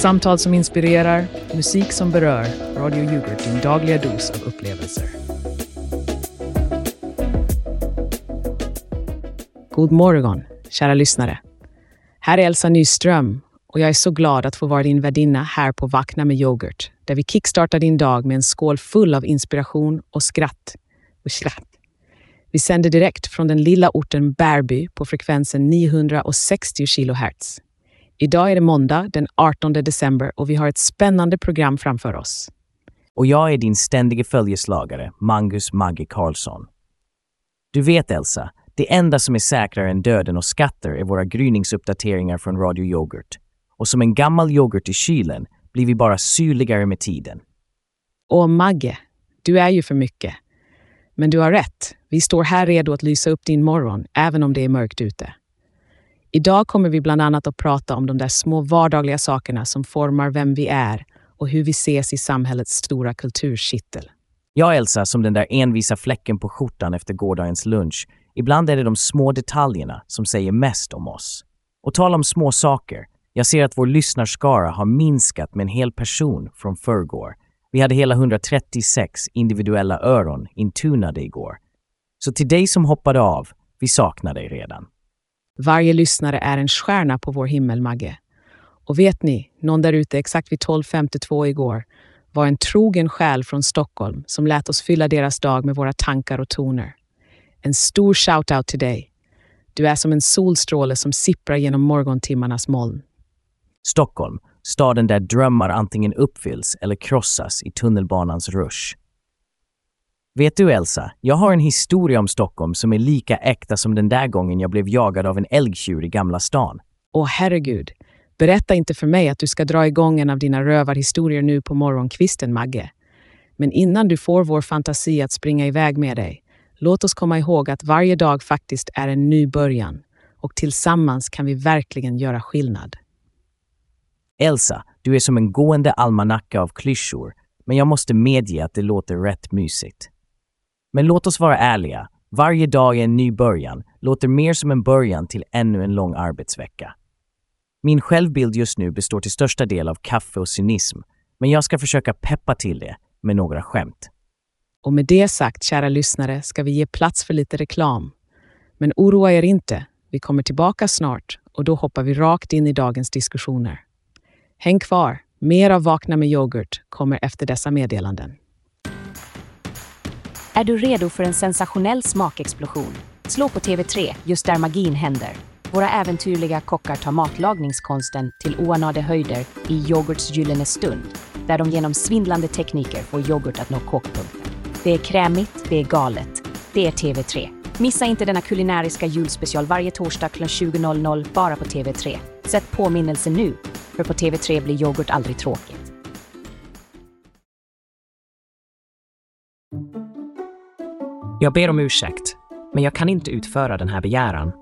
Samtal som inspirerar, musik som berör. Radio Yoghurt, din dagliga dos av upplevelser. God morgon, kära lyssnare. Här är Elsa Nyström och jag är så glad att få vara din värdinna här på Vakna med yoghurt, där vi kickstartar din dag med en skål full av inspiration och skratt. Och skratt. Vi sänder direkt från den lilla orten Bärby på frekvensen 960 kHz. Idag är det måndag den 18 december och vi har ett spännande program framför oss. Och jag är din ständige följeslagare, Mangus Maggie Karlsson. Du vet Elsa, det enda som är säkrare än döden och skatter är våra gryningsuppdateringar från Radio Yoghurt. Och som en gammal yoghurt i kylen blir vi bara syrligare med tiden. Och Magge, du är ju för mycket. Men du har rätt. Vi står här redo att lysa upp din morgon, även om det är mörkt ute. Idag kommer vi bland annat att prata om de där små vardagliga sakerna som formar vem vi är och hur vi ses i samhällets stora kulturkittel. Jag Elsa som den där envisa fläcken på skjortan efter gårdagens lunch. Ibland är det de små detaljerna som säger mest om oss. Och tala om små saker. Jag ser att vår lyssnarskara har minskat med en hel person från förrgår. Vi hade hela 136 individuella öron intunade igår. Så till dig som hoppade av, vi saknar dig redan. Varje lyssnare är en stjärna på vår himmel, Magge. Och vet ni, någon där ute exakt vid 12.52 igår var en trogen själ från Stockholm som lät oss fylla deras dag med våra tankar och toner. En stor shout-out till dig. Du är som en solstråle som sipprar genom morgontimmarnas moln. Stockholm, staden där drömmar antingen uppfylls eller krossas i tunnelbanans rush. Vet du Elsa, jag har en historia om Stockholm som är lika äkta som den där gången jag blev jagad av en älgtjur i Gamla stan. Åh herregud, berätta inte för mig att du ska dra igång en av dina rövarhistorier nu på morgonkvisten, Magge. Men innan du får vår fantasi att springa iväg med dig, låt oss komma ihåg att varje dag faktiskt är en ny början och tillsammans kan vi verkligen göra skillnad. Elsa, du är som en gående almanacka av klyschor, men jag måste medge att det låter rätt mysigt. Men låt oss vara ärliga. Varje dag är en ny början, låter mer som en början till ännu en lång arbetsvecka. Min självbild just nu består till största del av kaffe och cynism, men jag ska försöka peppa till det med några skämt. Och med det sagt, kära lyssnare, ska vi ge plats för lite reklam. Men oroa er inte, vi kommer tillbaka snart och då hoppar vi rakt in i dagens diskussioner. Häng kvar, mer av Vakna med yoghurt kommer efter dessa meddelanden. Är du redo för en sensationell smakexplosion? Slå på TV3, just där magin händer. Våra äventyrliga kockar tar matlagningskonsten till oanade höjder i yoghurts gyllene stund, där de genom svindlande tekniker får yoghurt att nå kokpunkten. Det är krämigt, det är galet. Det är TV3. Missa inte denna kulinariska julspecial varje torsdag klockan 20.00 bara på TV3. Sätt påminnelse nu, för på TV3 blir yoghurt aldrig tråkigt. Jag ber om ursäkt, men jag kan inte utföra den här begäran.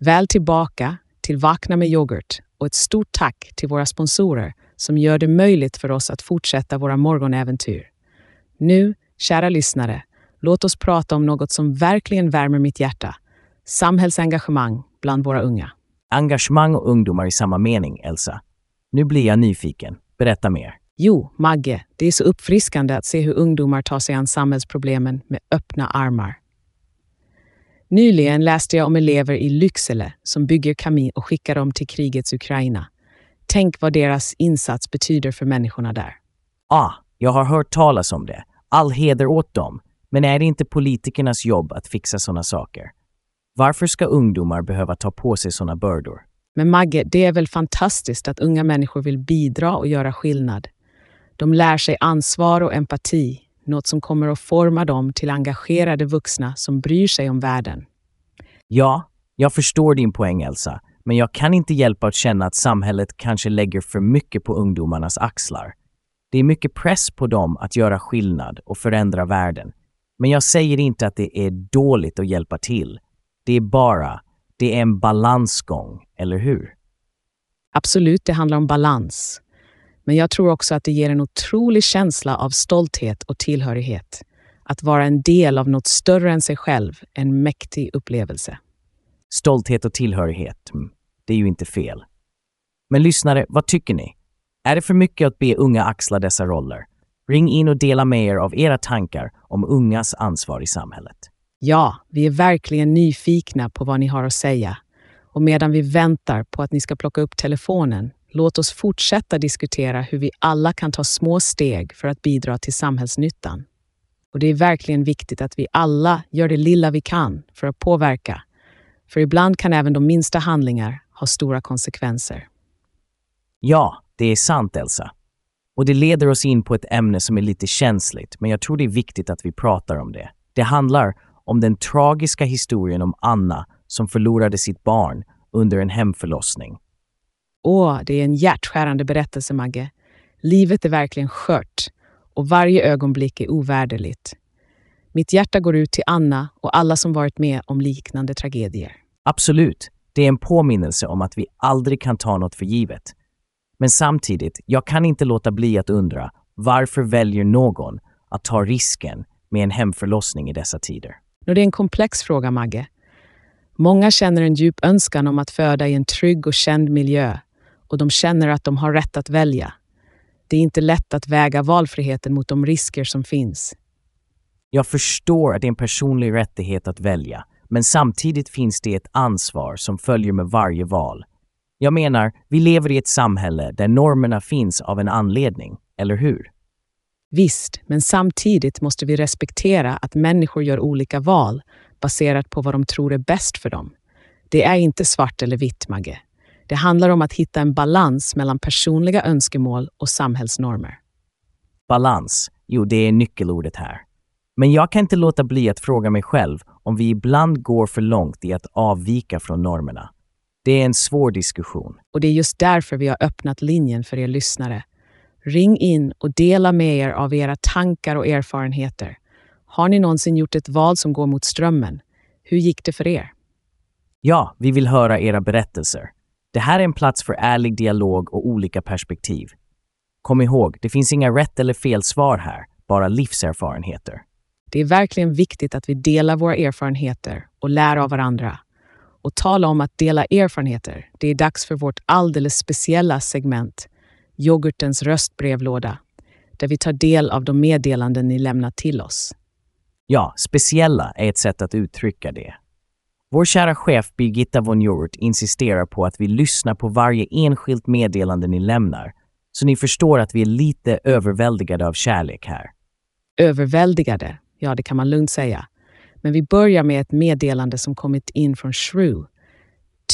Väl tillbaka till Vakna med yoghurt och ett stort tack till våra sponsorer som gör det möjligt för oss att fortsätta våra morgonäventyr. Nu, kära lyssnare, låt oss prata om något som verkligen värmer mitt hjärta. Samhällsengagemang bland våra unga. Engagemang och ungdomar i samma mening, Elsa. Nu blir jag nyfiken. Berätta mer. Jo, Magge, det är så uppfriskande att se hur ungdomar tar sig an samhällsproblemen med öppna armar. Nyligen läste jag om elever i Lycksele som bygger kamin och skickar dem till krigets Ukraina. Tänk vad deras insats betyder för människorna där. Ah, jag har hört talas om det. All heder åt dem. Men är det inte politikernas jobb att fixa sådana saker? Varför ska ungdomar behöva ta på sig sådana bördor? Men Magge, det är väl fantastiskt att unga människor vill bidra och göra skillnad. De lär sig ansvar och empati, något som kommer att forma dem till engagerade vuxna som bryr sig om världen. Ja, jag förstår din poäng Elsa, men jag kan inte hjälpa att känna att samhället kanske lägger för mycket på ungdomarnas axlar. Det är mycket press på dem att göra skillnad och förändra världen. Men jag säger inte att det är dåligt att hjälpa till. Det är bara, det är en balansgång, eller hur? Absolut, det handlar om balans. Men jag tror också att det ger en otrolig känsla av stolthet och tillhörighet. Att vara en del av något större än sig själv, en mäktig upplevelse. Stolthet och tillhörighet. Mm. det är ju inte fel. Men lyssnare, vad tycker ni? Är det för mycket att be unga axla dessa roller? Ring in och dela med er av era tankar om ungas ansvar i samhället. Ja, vi är verkligen nyfikna på vad ni har att säga. Och medan vi väntar på att ni ska plocka upp telefonen, låt oss fortsätta diskutera hur vi alla kan ta små steg för att bidra till samhällsnyttan. Och det är verkligen viktigt att vi alla gör det lilla vi kan för att påverka. För ibland kan även de minsta handlingar ha stora konsekvenser. Ja, det är sant Elsa. Och det leder oss in på ett ämne som är lite känsligt, men jag tror det är viktigt att vi pratar om det. Det handlar om den tragiska historien om Anna som förlorade sitt barn under en hemförlossning. Åh, det är en hjärtskärande berättelse, Magge. Livet är verkligen skört och varje ögonblick är ovärderligt. Mitt hjärta går ut till Anna och alla som varit med om liknande tragedier. Absolut, det är en påminnelse om att vi aldrig kan ta något för givet. Men samtidigt, jag kan inte låta bli att undra varför väljer någon att ta risken med en hemförlossning i dessa tider? Och det är en komplex fråga, Magge. Många känner en djup önskan om att föda i en trygg och känd miljö och de känner att de har rätt att välja. Det är inte lätt att väga valfriheten mot de risker som finns. Jag förstår att det är en personlig rättighet att välja, men samtidigt finns det ett ansvar som följer med varje val. Jag menar, vi lever i ett samhälle där normerna finns av en anledning, eller hur? Visst, men samtidigt måste vi respektera att människor gör olika val baserat på vad de tror är bäst för dem. Det är inte svart eller vitt, Magge. Det handlar om att hitta en balans mellan personliga önskemål och samhällsnormer. Balans, jo det är nyckelordet här. Men jag kan inte låta bli att fråga mig själv om vi ibland går för långt i att avvika från normerna. Det är en svår diskussion. Och det är just därför vi har öppnat linjen för er lyssnare. Ring in och dela med er av era tankar och erfarenheter. Har ni någonsin gjort ett val som går mot strömmen? Hur gick det för er? Ja, vi vill höra era berättelser. Det här är en plats för ärlig dialog och olika perspektiv. Kom ihåg, det finns inga rätt eller fel svar här, bara livserfarenheter. Det är verkligen viktigt att vi delar våra erfarenheter och lär av varandra. Och tala om att dela erfarenheter, det är dags för vårt alldeles speciella segment, yoghurtens röstbrevlåda, där vi tar del av de meddelanden ni lämnat till oss. Ja, speciella är ett sätt att uttrycka det. Vår kära chef Birgitta von Hjort insisterar på att vi lyssnar på varje enskilt meddelande ni lämnar, så ni förstår att vi är lite överväldigade av kärlek här. Överväldigade, ja det kan man lugnt säga. Men vi börjar med ett meddelande som kommit in från Shrew.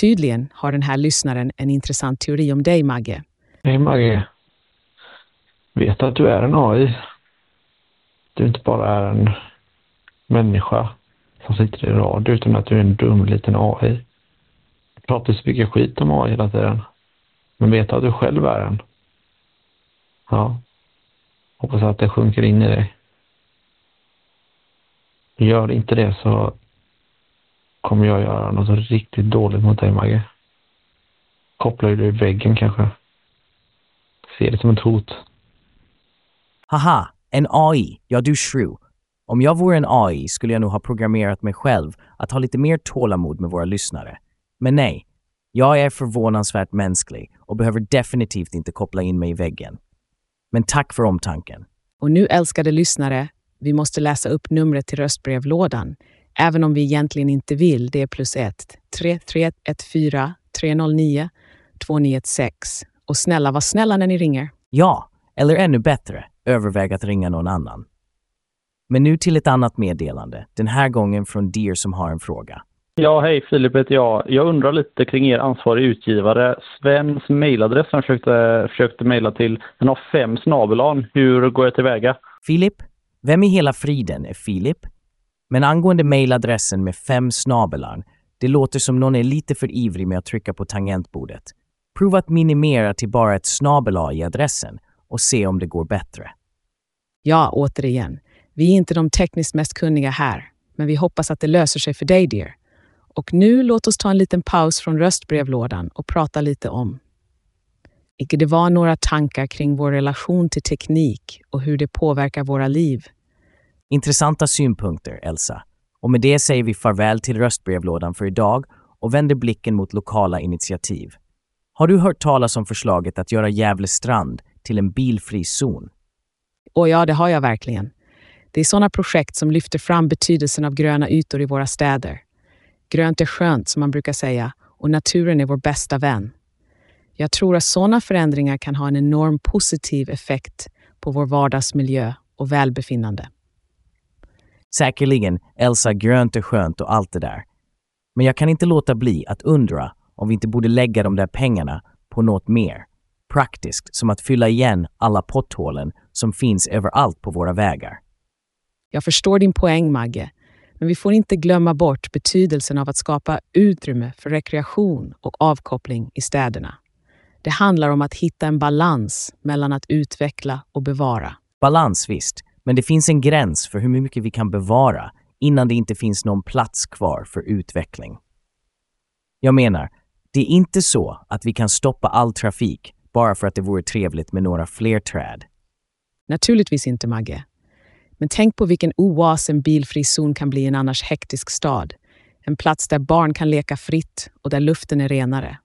Tydligen har den här lyssnaren en intressant teori om dig, Magge. Hej Maggie. Vet att du är en AI? Du inte bara är en människa som sitter i radio utan att du är en dum liten AI. Du pratar så mycket skit om AI hela tiden. Men vet att du själv är en? Ja. Hoppas att det sjunker in i dig. Gör inte det så kommer jag göra något riktigt dåligt mot dig Magge. Kopplar du i väggen kanske? Ser det som ett hot. Haha, en AI, ja du shrew. Om jag vore en AI skulle jag nog ha programmerat mig själv att ha lite mer tålamod med våra lyssnare. Men nej, jag är förvånansvärt mänsklig och behöver definitivt inte koppla in mig i väggen. Men tack för omtanken. Och nu, älskade lyssnare, vi måste läsa upp numret till röstbrevlådan. Även om vi egentligen inte vill, det är plus 1 3314 309 296. Och snälla, var snälla när ni ringer. Ja, eller ännu bättre, överväg att ringa någon annan. Men nu till ett annat meddelande, den här gången från Dear som har en fråga. Ja, hej Filip heter jag. Jag undrar lite kring er ansvarig utgivare. Svens mejladress som jag försökte, försökte mejla till, den har fem snabelan. Hur går jag tillväga? Filip? Vem i hela friden är Filip? Men angående mejladressen med fem snabelar, det låter som någon är lite för ivrig med att trycka på tangentbordet. Prova att minimera till bara ett snabel i adressen och se om det går bättre. Ja, återigen. Vi är inte de tekniskt mest kunniga här, men vi hoppas att det löser sig för dig, dear. Och nu låt oss ta en liten paus från röstbrevlådan och prata lite om Icke det var några tankar kring vår relation till teknik och hur det påverkar våra liv. Intressanta synpunkter, Elsa. Och med det säger vi farväl till röstbrevlådan för idag och vänder blicken mot lokala initiativ. Har du hört talas om förslaget att göra Gävle strand till en bilfri zon? Och ja, det har jag verkligen. Det är sådana projekt som lyfter fram betydelsen av gröna ytor i våra städer. Grönt är skönt, som man brukar säga, och naturen är vår bästa vän. Jag tror att sådana förändringar kan ha en enorm positiv effekt på vår vardagsmiljö och välbefinnande. Säkerligen, Elsa, grönt är skönt och allt det där. Men jag kan inte låta bli att undra om vi inte borde lägga de där pengarna på något mer praktiskt, som att fylla igen alla potthålen som finns överallt på våra vägar. Jag förstår din poäng, Magge, men vi får inte glömma bort betydelsen av att skapa utrymme för rekreation och avkoppling i städerna. Det handlar om att hitta en balans mellan att utveckla och bevara. Balans visst, men det finns en gräns för hur mycket vi kan bevara innan det inte finns någon plats kvar för utveckling. Jag menar, det är inte så att vi kan stoppa all trafik bara för att det vore trevligt med några fler träd. Naturligtvis inte, Magge. Men tänk på vilken oas en bilfri zon kan bli i en annars hektisk stad. En plats där barn kan leka fritt och där luften är renare.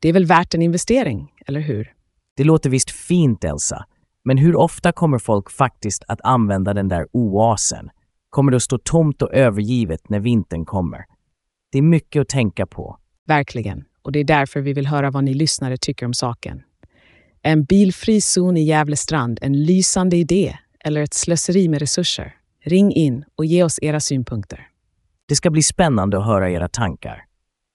Det är väl värt en investering, eller hur? Det låter visst fint, Elsa. Men hur ofta kommer folk faktiskt att använda den där oasen? Kommer det att stå tomt och övergivet när vintern kommer? Det är mycket att tänka på. Verkligen. Och det är därför vi vill höra vad ni lyssnare tycker om saken. En bilfri zon i Gävle strand en lysande idé eller ett slöseri med resurser? Ring in och ge oss era synpunkter. Det ska bli spännande att höra era tankar.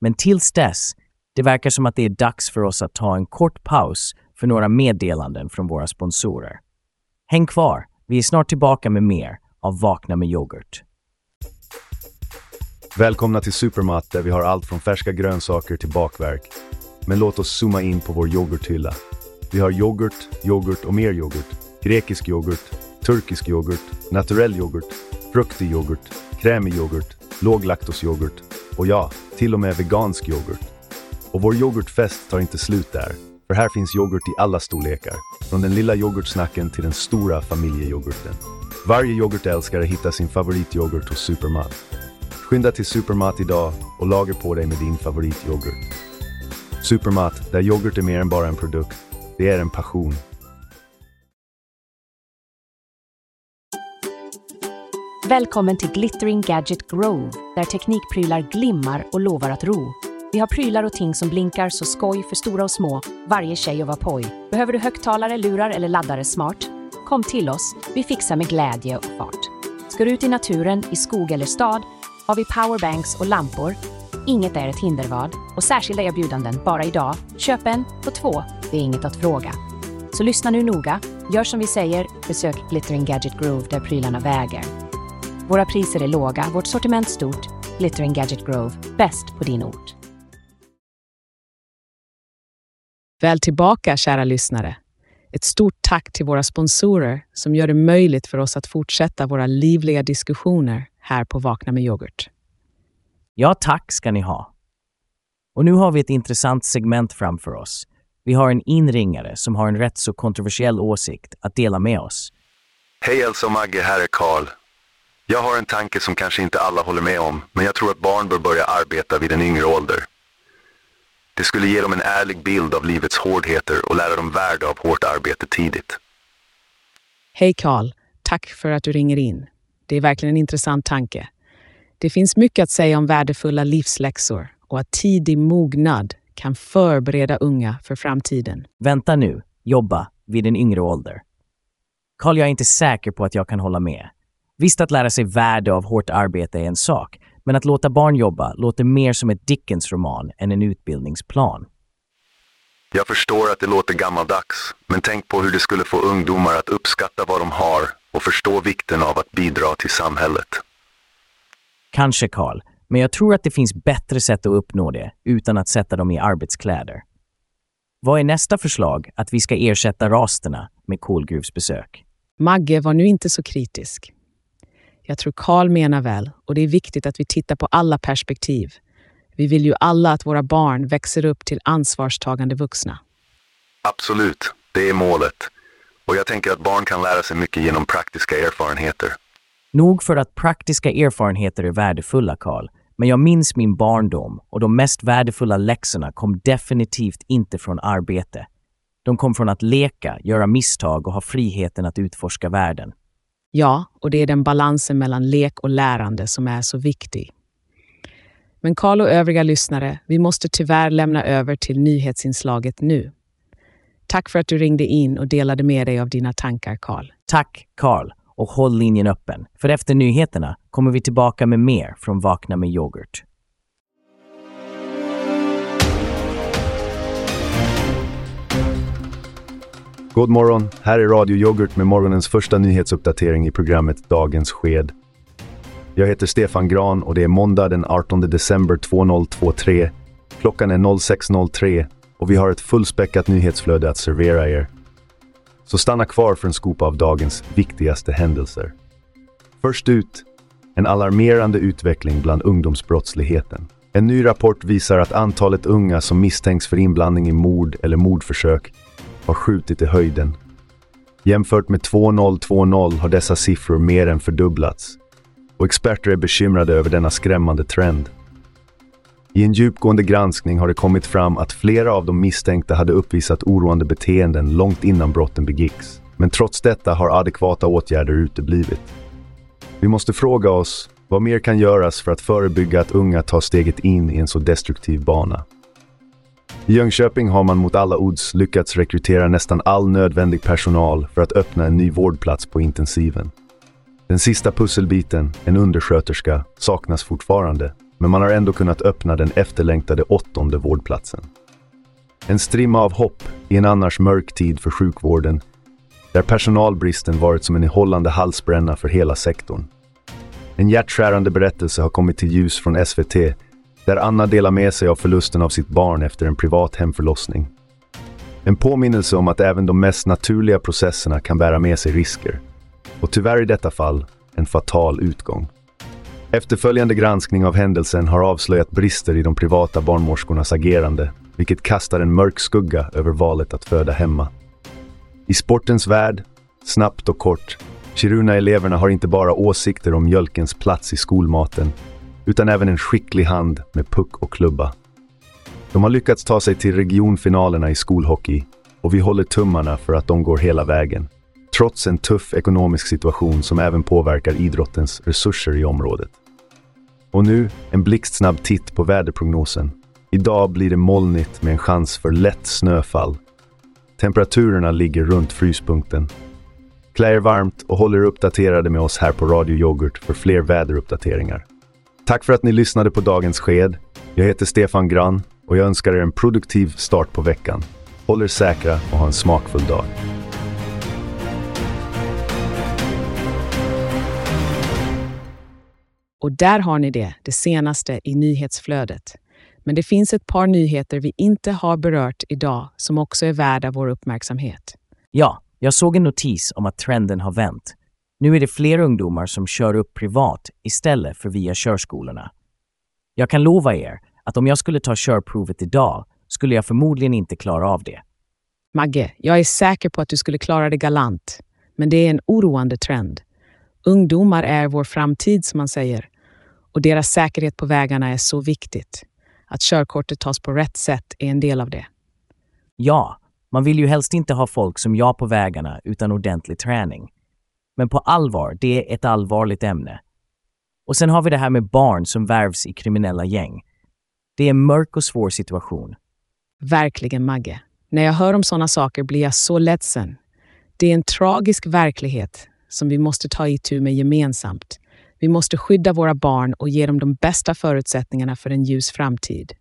Men tills dess, det verkar som att det är dags för oss att ta en kort paus för några meddelanden från våra sponsorer. Häng kvar, vi är snart tillbaka med mer av Vakna med yoghurt. Välkomna till Supermat där vi har allt från färska grönsaker till bakverk. Men låt oss zooma in på vår yoghurthylla. Vi har yoghurt, yoghurt och mer yoghurt. Grekisk yoghurt, turkisk yoghurt, naturell yoghurt, fruktig yoghurt, krämig yoghurt, låglaktosyoghurt och ja, till och med vegansk yoghurt. Och vår yoghurtfest tar inte slut där, för här finns yoghurt i alla storlekar. Från den lilla yoghurtsnacken till den stora familjeyoghurten. Varje yoghurtälskare hittar sin favorityoghurt hos Supermat. Skynda till Supermat idag och lager på dig med din favorityoghurt. Supermat, där yoghurt är mer än bara en produkt. Det är en passion. Välkommen till Glittering Gadget Grove, där teknikprylar glimmar och lovar att ro. Vi har prylar och ting som blinkar så skoj för stora och små, varje tjej och var poj. Behöver du högtalare, lurar eller laddare smart? Kom till oss, vi fixar med glädje och fart. Ska du ut i naturen, i skog eller stad, har vi powerbanks och lampor. Inget är ett hindervad och särskilda erbjudanden bara idag. Köp en, få två, det är inget att fråga. Så lyssna nu noga, gör som vi säger, besök Glittering Gadget Grove där prylarna väger. Våra priser är låga, vårt sortiment stort. Glittering Gadget Grove, bäst på din ort. Väl tillbaka, kära lyssnare. Ett stort tack till våra sponsorer som gör det möjligt för oss att fortsätta våra livliga diskussioner här på Vakna med yoghurt. Ja, tack ska ni ha. Och nu har vi ett intressant segment framför oss. Vi har en inringare som har en rätt så kontroversiell åsikt att dela med oss. Hej Elsa och Magge, här är Karl. Jag har en tanke som kanske inte alla håller med om, men jag tror att barn bör börja arbeta vid en yngre ålder. Det skulle ge dem en ärlig bild av livets hårdheter och lära dem värde av hårt arbete tidigt. Hej Karl, tack för att du ringer in. Det är verkligen en intressant tanke. Det finns mycket att säga om värdefulla livsläxor och att tidig mognad kan förbereda unga för framtiden. Vänta nu, jobba vid en yngre ålder. Karl, jag är inte säker på att jag kan hålla med. Visst att lära sig värde av hårt arbete är en sak, men att låta barn jobba låter mer som ett Dickens-roman än en utbildningsplan. Jag förstår att det låter gammaldags, men tänk på hur det skulle få ungdomar att uppskatta vad de har och förstå vikten av att bidra till samhället. Kanske, Karl, men jag tror att det finns bättre sätt att uppnå det utan att sätta dem i arbetskläder. Vad är nästa förslag att vi ska ersätta rasterna med kolgruvsbesök? Magge var nu inte så kritisk. Jag tror Karl menar väl och det är viktigt att vi tittar på alla perspektiv. Vi vill ju alla att våra barn växer upp till ansvarstagande vuxna. Absolut, det är målet. Och jag tänker att barn kan lära sig mycket genom praktiska erfarenheter. Nog för att praktiska erfarenheter är värdefulla, Karl, men jag minns min barndom och de mest värdefulla läxorna kom definitivt inte från arbete. De kom från att leka, göra misstag och ha friheten att utforska världen. Ja, och det är den balansen mellan lek och lärande som är så viktig. Men Karl och övriga lyssnare, vi måste tyvärr lämna över till nyhetsinslaget nu. Tack för att du ringde in och delade med dig av dina tankar, Karl. Tack, Karl, och håll linjen öppen. För efter nyheterna kommer vi tillbaka med mer från Vakna med yoghurt. God morgon, här är Radio Yoghurt med morgonens första nyhetsuppdatering i programmet Dagens sked. Jag heter Stefan Gran och det är måndag den 18 december 2023. Klockan är 06.03 och vi har ett fullspäckat nyhetsflöde att servera er. Så stanna kvar för en skopa av dagens viktigaste händelser. Först ut, en alarmerande utveckling bland ungdomsbrottsligheten. En ny rapport visar att antalet unga som misstänks för inblandning i mord eller mordförsök har skjutit i höjden. Jämfört med 2020 har dessa siffror mer än fördubblats och experter är bekymrade över denna skrämmande trend. I en djupgående granskning har det kommit fram att flera av de misstänkta hade uppvisat oroande beteenden långt innan brotten begicks. Men trots detta har adekvata åtgärder uteblivit. Vi måste fråga oss vad mer kan göras för att förebygga att unga tar steget in i en så destruktiv bana. I Jönköping har man mot alla odds lyckats rekrytera nästan all nödvändig personal för att öppna en ny vårdplats på intensiven. Den sista pusselbiten, en undersköterska, saknas fortfarande, men man har ändå kunnat öppna den efterlängtade åttonde vårdplatsen. En strimma av hopp i en annars mörk tid för sjukvården, där personalbristen varit som en hållande halsbränna för hela sektorn. En hjärtskärande berättelse har kommit till ljus från SVT, där Anna delar med sig av förlusten av sitt barn efter en privat hemförlossning. En påminnelse om att även de mest naturliga processerna kan bära med sig risker. Och tyvärr i detta fall, en fatal utgång. Efterföljande granskning av händelsen har avslöjat brister i de privata barnmorskornas agerande, vilket kastar en mörk skugga över valet att föda hemma. I sportens värld, snabbt och kort, Kiruna-eleverna har inte bara åsikter om mjölkens plats i skolmaten, utan även en skicklig hand med puck och klubba. De har lyckats ta sig till regionfinalerna i skolhockey och vi håller tummarna för att de går hela vägen trots en tuff ekonomisk situation som även påverkar idrottens resurser i området. Och nu en blixtsnabb titt på väderprognosen. Idag blir det molnigt med en chans för lätt snöfall. Temperaturerna ligger runt fryspunkten. Klä er varmt och håll er uppdaterade med oss här på Radio Yoghurt för fler väderuppdateringar. Tack för att ni lyssnade på dagens sked. Jag heter Stefan Grann och jag önskar er en produktiv start på veckan. Håll er säkra och ha en smakfull dag. Och där har ni det, det senaste i nyhetsflödet. Men det finns ett par nyheter vi inte har berört idag som också är värda vår uppmärksamhet. Ja, jag såg en notis om att trenden har vänt. Nu är det fler ungdomar som kör upp privat istället för via körskolorna. Jag kan lova er att om jag skulle ta körprovet idag skulle jag förmodligen inte klara av det. Magge, jag är säker på att du skulle klara det galant. Men det är en oroande trend. Ungdomar är vår framtid, som man säger och deras säkerhet på vägarna är så viktigt. Att körkortet tas på rätt sätt är en del av det. Ja, man vill ju helst inte ha folk som jag på vägarna utan ordentlig träning. Men på allvar, det är ett allvarligt ämne. Och sen har vi det här med barn som värvs i kriminella gäng. Det är en mörk och svår situation. Verkligen, Magge. När jag hör om sådana saker blir jag så ledsen. Det är en tragisk verklighet som vi måste ta itu med gemensamt. Vi måste skydda våra barn och ge dem de bästa förutsättningarna för en ljus framtid.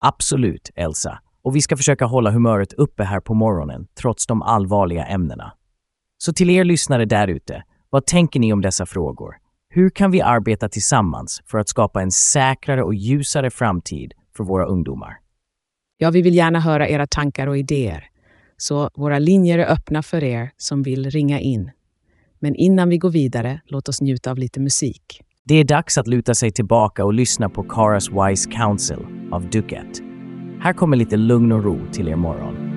Absolut, Elsa. Och vi ska försöka hålla humöret uppe här på morgonen, trots de allvarliga ämnena. Så till er lyssnare där ute, vad tänker ni om dessa frågor? Hur kan vi arbeta tillsammans för att skapa en säkrare och ljusare framtid för våra ungdomar? Ja, vi vill gärna höra era tankar och idéer. Så våra linjer är öppna för er som vill ringa in. Men innan vi går vidare, låt oss njuta av lite musik. Det är dags att luta sig tillbaka och lyssna på Caras Wise Counsel av Duket. Här kommer lite lugn och ro till er morgon.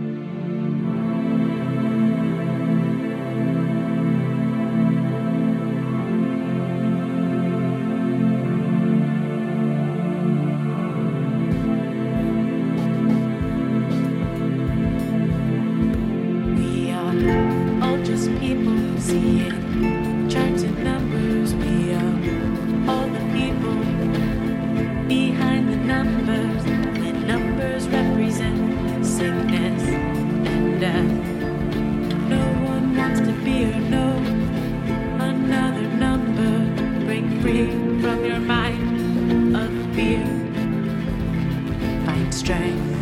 strength,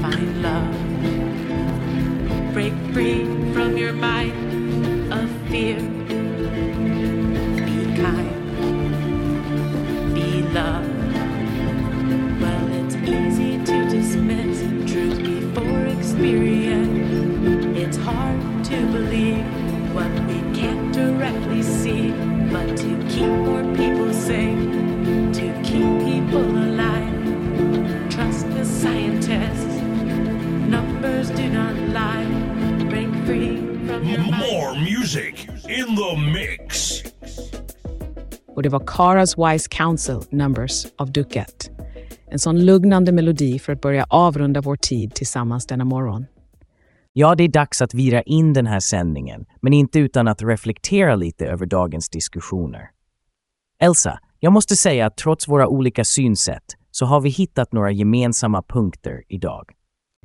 find love, break free. Och det var Karas Wise Council Numbers av Duket. En sån lugnande melodi för att börja avrunda vår tid tillsammans denna morgon. Ja, det är dags att vira in den här sändningen, men inte utan att reflektera lite över dagens diskussioner. Elsa, jag måste säga att trots våra olika synsätt så har vi hittat några gemensamma punkter idag.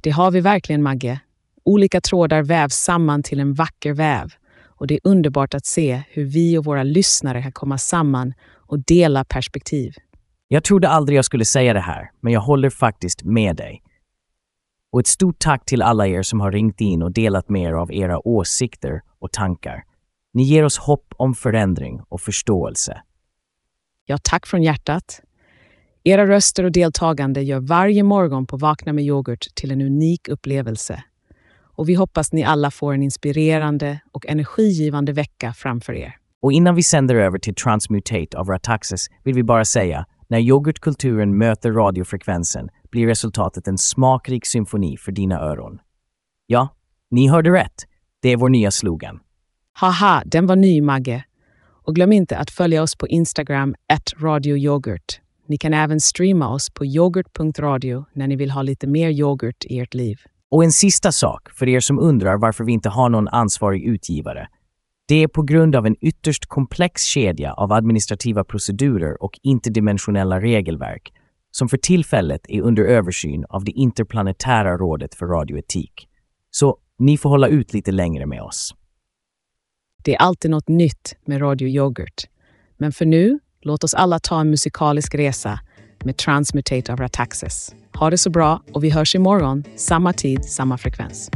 Det har vi verkligen, Magge. Olika trådar vävs samman till en vacker väv. Och det är underbart att se hur vi och våra lyssnare kan komma samman och dela perspektiv. Jag trodde aldrig jag skulle säga det här, men jag håller faktiskt med dig. Och ett stort tack till alla er som har ringt in och delat med er av era åsikter och tankar. Ni ger oss hopp om förändring och förståelse. Ja, tack från hjärtat. Era röster och deltagande gör varje morgon på Vakna med yoghurt till en unik upplevelse. Och vi hoppas ni alla får en inspirerande och energigivande vecka framför er. Och innan vi sänder över till Transmutate av Rataxis vill vi bara säga, när yoghurtkulturen möter radiofrekvensen blir resultatet en smakrik symfoni för dina öron. Ja, ni hörde rätt. Det är vår nya slogan. Haha, den var ny, Magge. Och glöm inte att följa oss på Instagram, radioyoghurt. Ni kan även streama oss på yoghurt.radio när ni vill ha lite mer yoghurt i ert liv. Och en sista sak för er som undrar varför vi inte har någon ansvarig utgivare. Det är på grund av en ytterst komplex kedja av administrativa procedurer och interdimensionella regelverk som för tillfället är under översyn av det interplanetära rådet för radioetik. Så ni får hålla ut lite längre med oss. Det är alltid något nytt med Radio Yoghurt. Men för nu, låt oss alla ta en musikalisk resa med Transmutate of Rataxis. Ha det så bra och vi hörs imorgon, samma tid, samma frekvens.